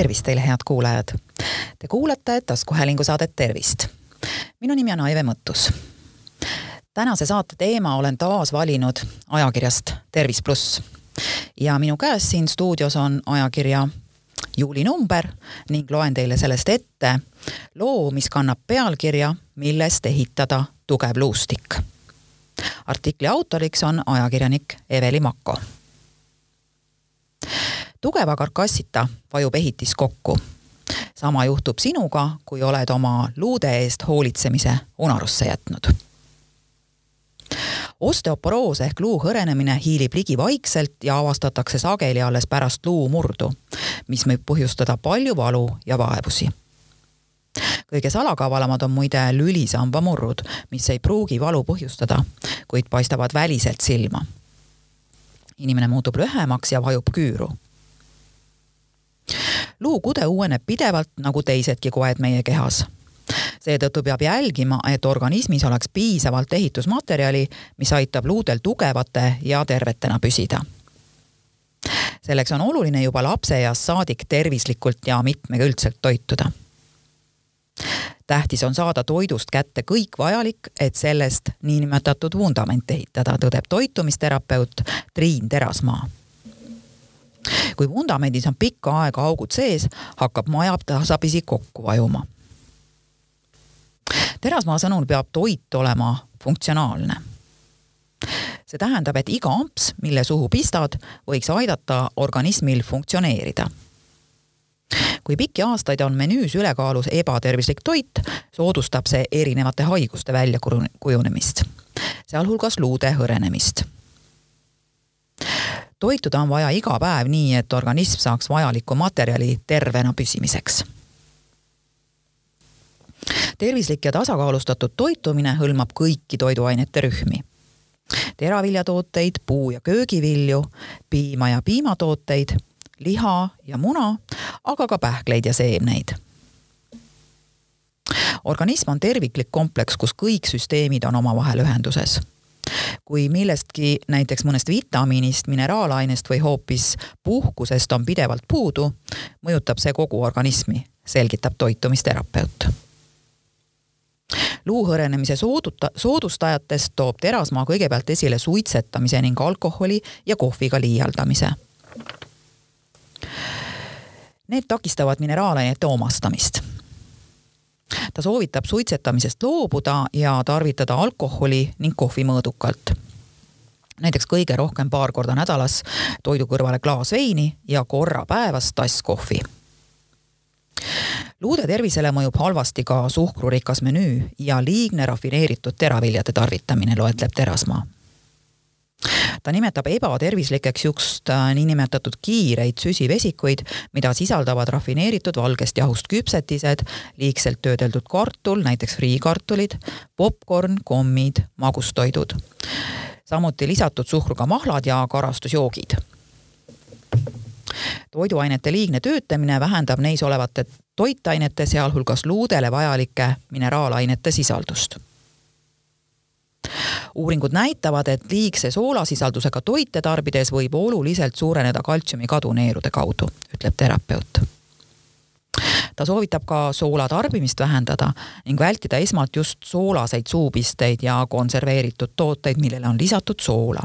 tervist teile, head kuulajad! Te kuulate taskuhäälingu saadet Tervist. minu nimi on Aive Mõttus. tänase saate teema olen taas valinud ajakirjast Tervis pluss ja minu käes siin stuudios on ajakirja juulinumber ning loen teile sellest ette loo, mis kannab pealkirja Millest ehitada tugev luustik. artikli autoriks on ajakirjanik Eveli Mako tugeva karkassita vajub ehitis kokku. sama juhtub sinuga, kui oled oma luude eest hoolitsemise unarusse jätnud. osteoporoos ehk luu hõrenemine hiilib ligi vaikselt ja avastatakse sageli alles pärast luumurdu, mis võib põhjustada palju valu ja vaevusi kõige salakavalamad on muide lülisambamurrud, mis ei pruugi valu põhjustada, kuid paistavad väliselt silma. inimene muutub lühemaks ja vajub küüru luukude uueneb pidevalt nagu teisedki koed meie kehas. seetõttu peab jälgima, et organismis oleks piisavalt ehitusmaterjali, mis aitab luudel tugevate ja tervetena püsida. selleks on oluline juba lapseeast saadik tervislikult ja mitmekülgselt toituda tähtis on saada toidust kätte kõik vajalik, et sellest niinimetatud vundament ehitada, tõdeb toitumisterapeut Triin Terasmaa kui vundamendis on pikka aega augud sees, hakkab maja tasapisi kokku vajuma. Terasmaa sõnul peab toit olema funktsionaalne. see tähendab, et iga amps, mille suhu pistad, võiks aidata organismil funktsioneerida kui pikki aastaid on menüüs ülekaalus ebatervislik toit, soodustab see erinevate haiguste väljakujunemist, sealhulgas luude hõrenemist toituda on vaja iga päev nii, et organism saaks vajalikku materjali tervena püsimiseks. tervislik ja tasakaalustatud toitumine hõlmab kõiki toiduainete rühmi. teraviljatooteid, puu- ja köögivilju, piima ja piimatooteid, liha ja muna, aga ka pähkleid ja seemneid organism on terviklik kompleks, kus kõik süsteemid on omavahel ühenduses kui millestki, näiteks mõnest vitamiinist, mineraalainest või hoopis puhkusest on pidevalt puudu, mõjutab see kogu organismi, selgitab toitumisterapeut luu hõrenemise sooduta, soodustajatest toob Terasmaa kõigepealt esile suitsetamise ning alkoholi ja kohviga liialdamise. Need takistavad mineraalainete omastamist ta soovitab suitsetamisest loobuda ja tarvitada alkoholi ning kohvi mõõdukalt. näiteks kõige rohkem paar korda nädalas toidu kõrvale klaas veini ja korra päevas tass kohvi luude tervisele mõjub halvasti ka suhkrurikas menüü ja liigne rafineeritud teraviljade tarvitamine, loetleb Terasmaa ta nimetab ebatervislikeks just äh, niinimetatud kiireid süsivesikuid, mida sisaldavad rafineeritud valgest jahust küpsetised, liigselt töödeldud kartul, näiteks friikartulid, popkorn, kommid, magustoidud. samuti lisatud suhkruga mahlad ja karastusjoogid toiduainete liigne töötlemine vähendab neis olevate toitainete, sealhulgas luudele vajalike mineraalainete sisaldust uuringud näitavad, et liigse soolasisaldusega toite tarbides võib oluliselt suureneda kaltsiumi kadu neerude kaudu, ütleb terapeut ta soovitab ka soola tarbimist vähendada ning vältida esmalt just soolaseid suupisteid ja konserveeritud tooteid, millele on lisatud soola.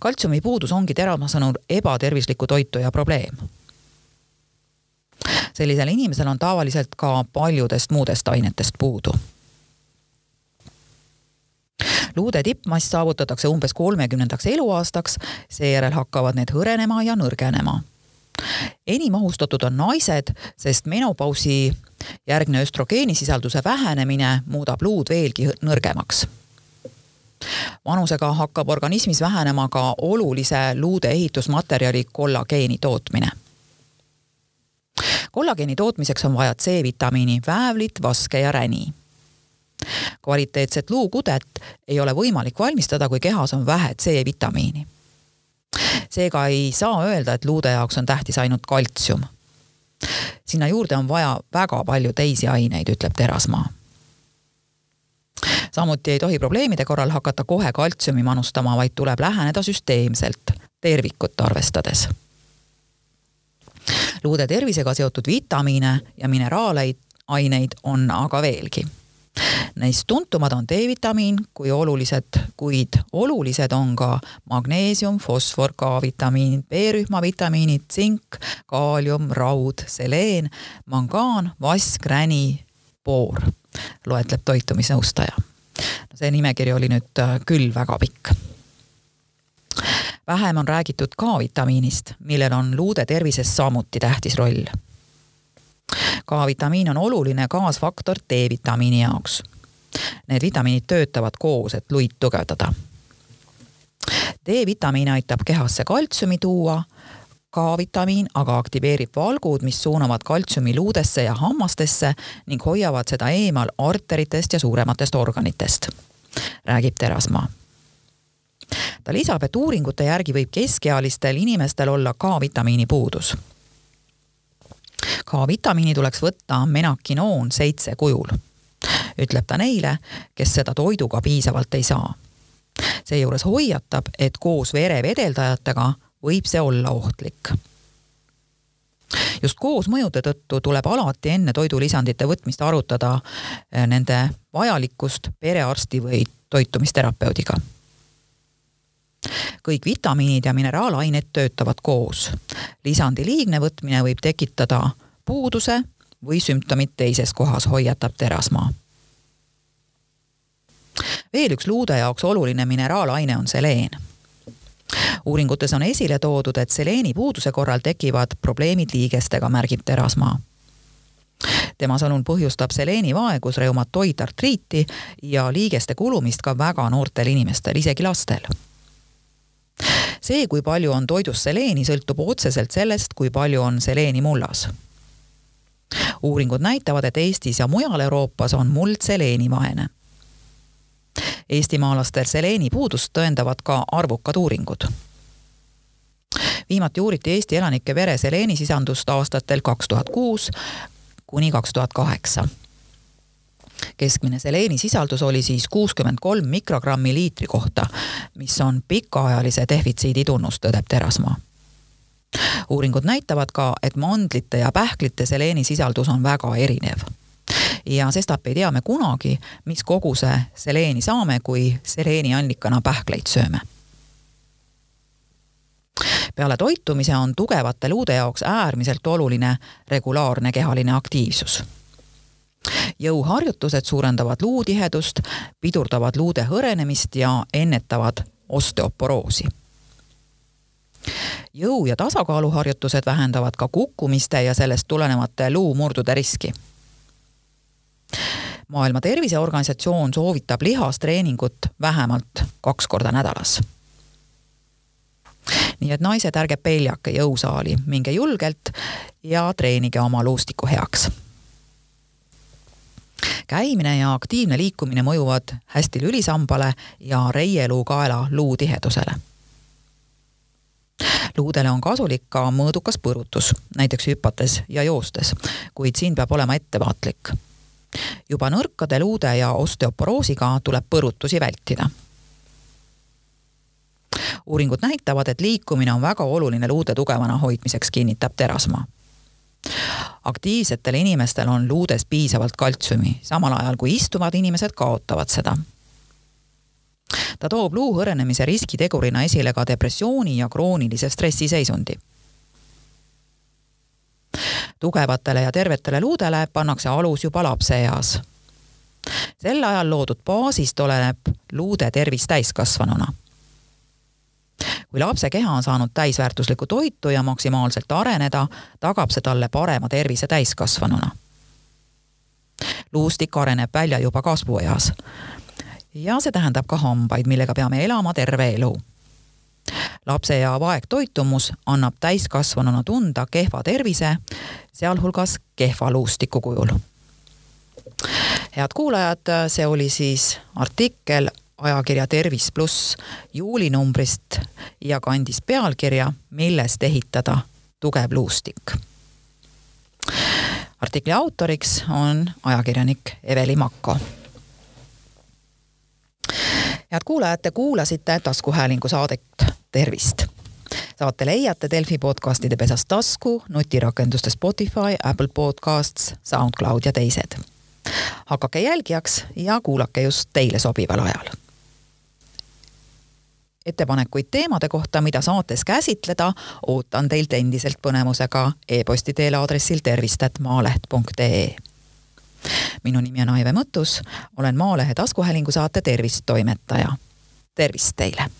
kaltsiumi puudus ongi Terama sõnul ebatervisliku toituja probleem. sellisel inimesel on tavaliselt ka paljudest muudest ainetest puudu luude tippmass saavutatakse umbes kolmekümnendaks eluaastaks, seejärel hakkavad need hõrenema ja nõrgenema. enim ohustatud on naised, sest menopausi järgne östrogeenisisalduse vähenemine muudab luud veelgi nõrgemaks vanusega hakkab organismis vähenema ka olulise luude ehitusmaterjali kollageeni tootmine. kollageeni tootmiseks on vaja C-vitamiini, väävlit, vaske ja räni kvaliteetset luukudet ei ole võimalik valmistada, kui kehas on vähe C-vitamiini. seega ei saa öelda, et luude jaoks on tähtis ainult kaltsium. sinna juurde on vaja väga palju teisi aineid, ütleb Terasmaa samuti ei tohi probleemide korral hakata kohe kaltsiumi manustama, vaid tuleb läheneda süsteemselt, tervikut arvestades luude tervisega seotud vitamiine ja mineraaleid, aineid on aga veelgi Neist tuntumad on D-vitamiin, kui olulised, kuid olulised on ka magneesium, fosfor, K-vitamiinid, B-rühma vitamiinid, tsink, kaalium, raud, seleen, mangaan, vask, räni, boor, loetleb toitumisnõustaja. no see nimekiri oli nüüd äh, küll väga pikk vähem on räägitud K-vitamiinist, millel on luude tervises samuti tähtis roll K-vitamiin on oluline kaasfaktor D-vitamiini jaoks. Need vitamiinid töötavad koos, et luid tugevdada. D-vitamiin aitab kehasse kaltsiumi tuua, K-vitamiin aga aktiveerib valgud, mis suunavad kaltsiumi luudesse ja hammastesse ning hoiavad seda eemal arteritest ja suurematest organitest, räägib Terasmaa ta lisab, et uuringute järgi võib keskealistel inimestel olla K-vitamiini puudus K-vitamiini tuleks võtta menakinoon seitse kujul, ütleb ta neile, kes seda toiduga piisavalt ei saa. seejuures hoiatab, et koos verevedeldajatega võib see olla ohtlik just koosmõjude tõttu tuleb alati enne toidulisandite võtmist arutada eh, nende vajalikkust perearsti või toitumisterapeudiga kõik vitamiinid ja mineraalained töötavad koos. lisandi liigne võtmine võib tekitada puuduse või sümptomid teises kohas, hoiatab Terasmaa. veel üks luude jaoks oluline mineraalaine on seleen. uuringutes on esile toodud, et seleeni puuduse korral tekivad probleemid liigestega, märgib Terasmaa tema sõnul põhjustab seleeni vaegus reumatoidartriiti ja liigeste kulumist ka väga noortel inimestel, isegi lastel see, kui palju on toidus seleeni, sõltub otseselt sellest, kui palju on seleeni mullas. Uuringud näitavad, et Eestis ja mujal Euroopas on muld seleenivaene. eestimaalastel seleeni puudust tõendavad ka arvukad uuringud. viimati uuriti Eesti elanike vere seleenisisaldust aastatel kaks tuhat kuus kuni kaks tuhat kaheksa keskmine seleeni sisaldus oli siis kuuskümmend kolm mikrogrammi liitri kohta, mis on pikaajalise defitsiidi tunnus, tõdeb Terasmaa uuringud näitavad ka, et mandlite ja pähklite seleeni sisaldus on väga erinev. ja sestap ei tea me kunagi, mis koguse seleeni saame, kui seleeniallikana pähkleid sööme. peale toitumise on tugevate luude jaoks äärmiselt oluline regulaarne kehaline aktiivsus jõuharjutused suurendavad luutihedust, pidurdavad luude hõrenemist ja ennetavad osteoporoosi. Jõu- ja tasakaaluharjutused vähendavad ka kukkumiste ja sellest tulenevate luumurdude riski. maailma Terviseorganisatsioon soovitab lihastreeningut vähemalt kaks korda nädalas nii et naised, ärge peljake jõusaali, minge julgelt ja treenige oma luustiku heaks käimine ja aktiivne liikumine mõjuvad hästi lülisambale ja reieluukaela luutihedusele. Luudele on kasulik ka mõõdukas põrutus, näiteks hüpates ja joostes, kuid siin peab olema ettevaatlik. juba nõrkade luude ja osteoporoosiga tuleb põrutusi vältida uuringud näitavad, et liikumine on väga oluline luude tugevana hoidmiseks, kinnitab Terasmaa aktiivsetel inimestel on luudes piisavalt kaltsiumi, samal ajal kui istuvad inimesed kaotavad seda. Ta toob luu hõrenemise riskitegurina esile ka depressiooni ja kroonilise stressiseisundi. tugevatele ja tervetele luudele pannakse alus juba lapseeas. sel ajal loodud baasist oleneb luude tervis täiskasvanuna kui lapse keha on saanud täisväärtuslikku toitu ja maksimaalselt areneda, tagab see talle parema tervise täiskasvanuna. luustik areneb välja juba kasvueas. Ja see tähendab ka hambaid, millega peame elama terve elu. lapse ja vaegtoitumus annab täiskasvanuna tunda kehva tervise, sealhulgas kehva luustiku kujul head kuulajad, see oli siis artikkel ajakirja Tervis pluss juulinumbrist ja kandis pealkirja Millest ehitada tugev luustik. artikli autoriks on ajakirjanik Eveli Makko. Head kuulajad, te kuulasite taskuhäälingu saadet Tervist saate leiate Delfi podcastide pesast tasku, nutirakenduste Spotify, Apple Podcasts, SoundCloud ja teised. hakake jälgijaks ja kuulake just teile sobival ajal ettepanekuid teemade kohta, mida saates käsitleda, ootan teilt endiselt põnevusega e-posti teel aadressil tervist.maaleht.ee. minu nimi on Aive Mõttus, olen Maalehe taskuhäälingu saate Tervist toimetaja. tervist teile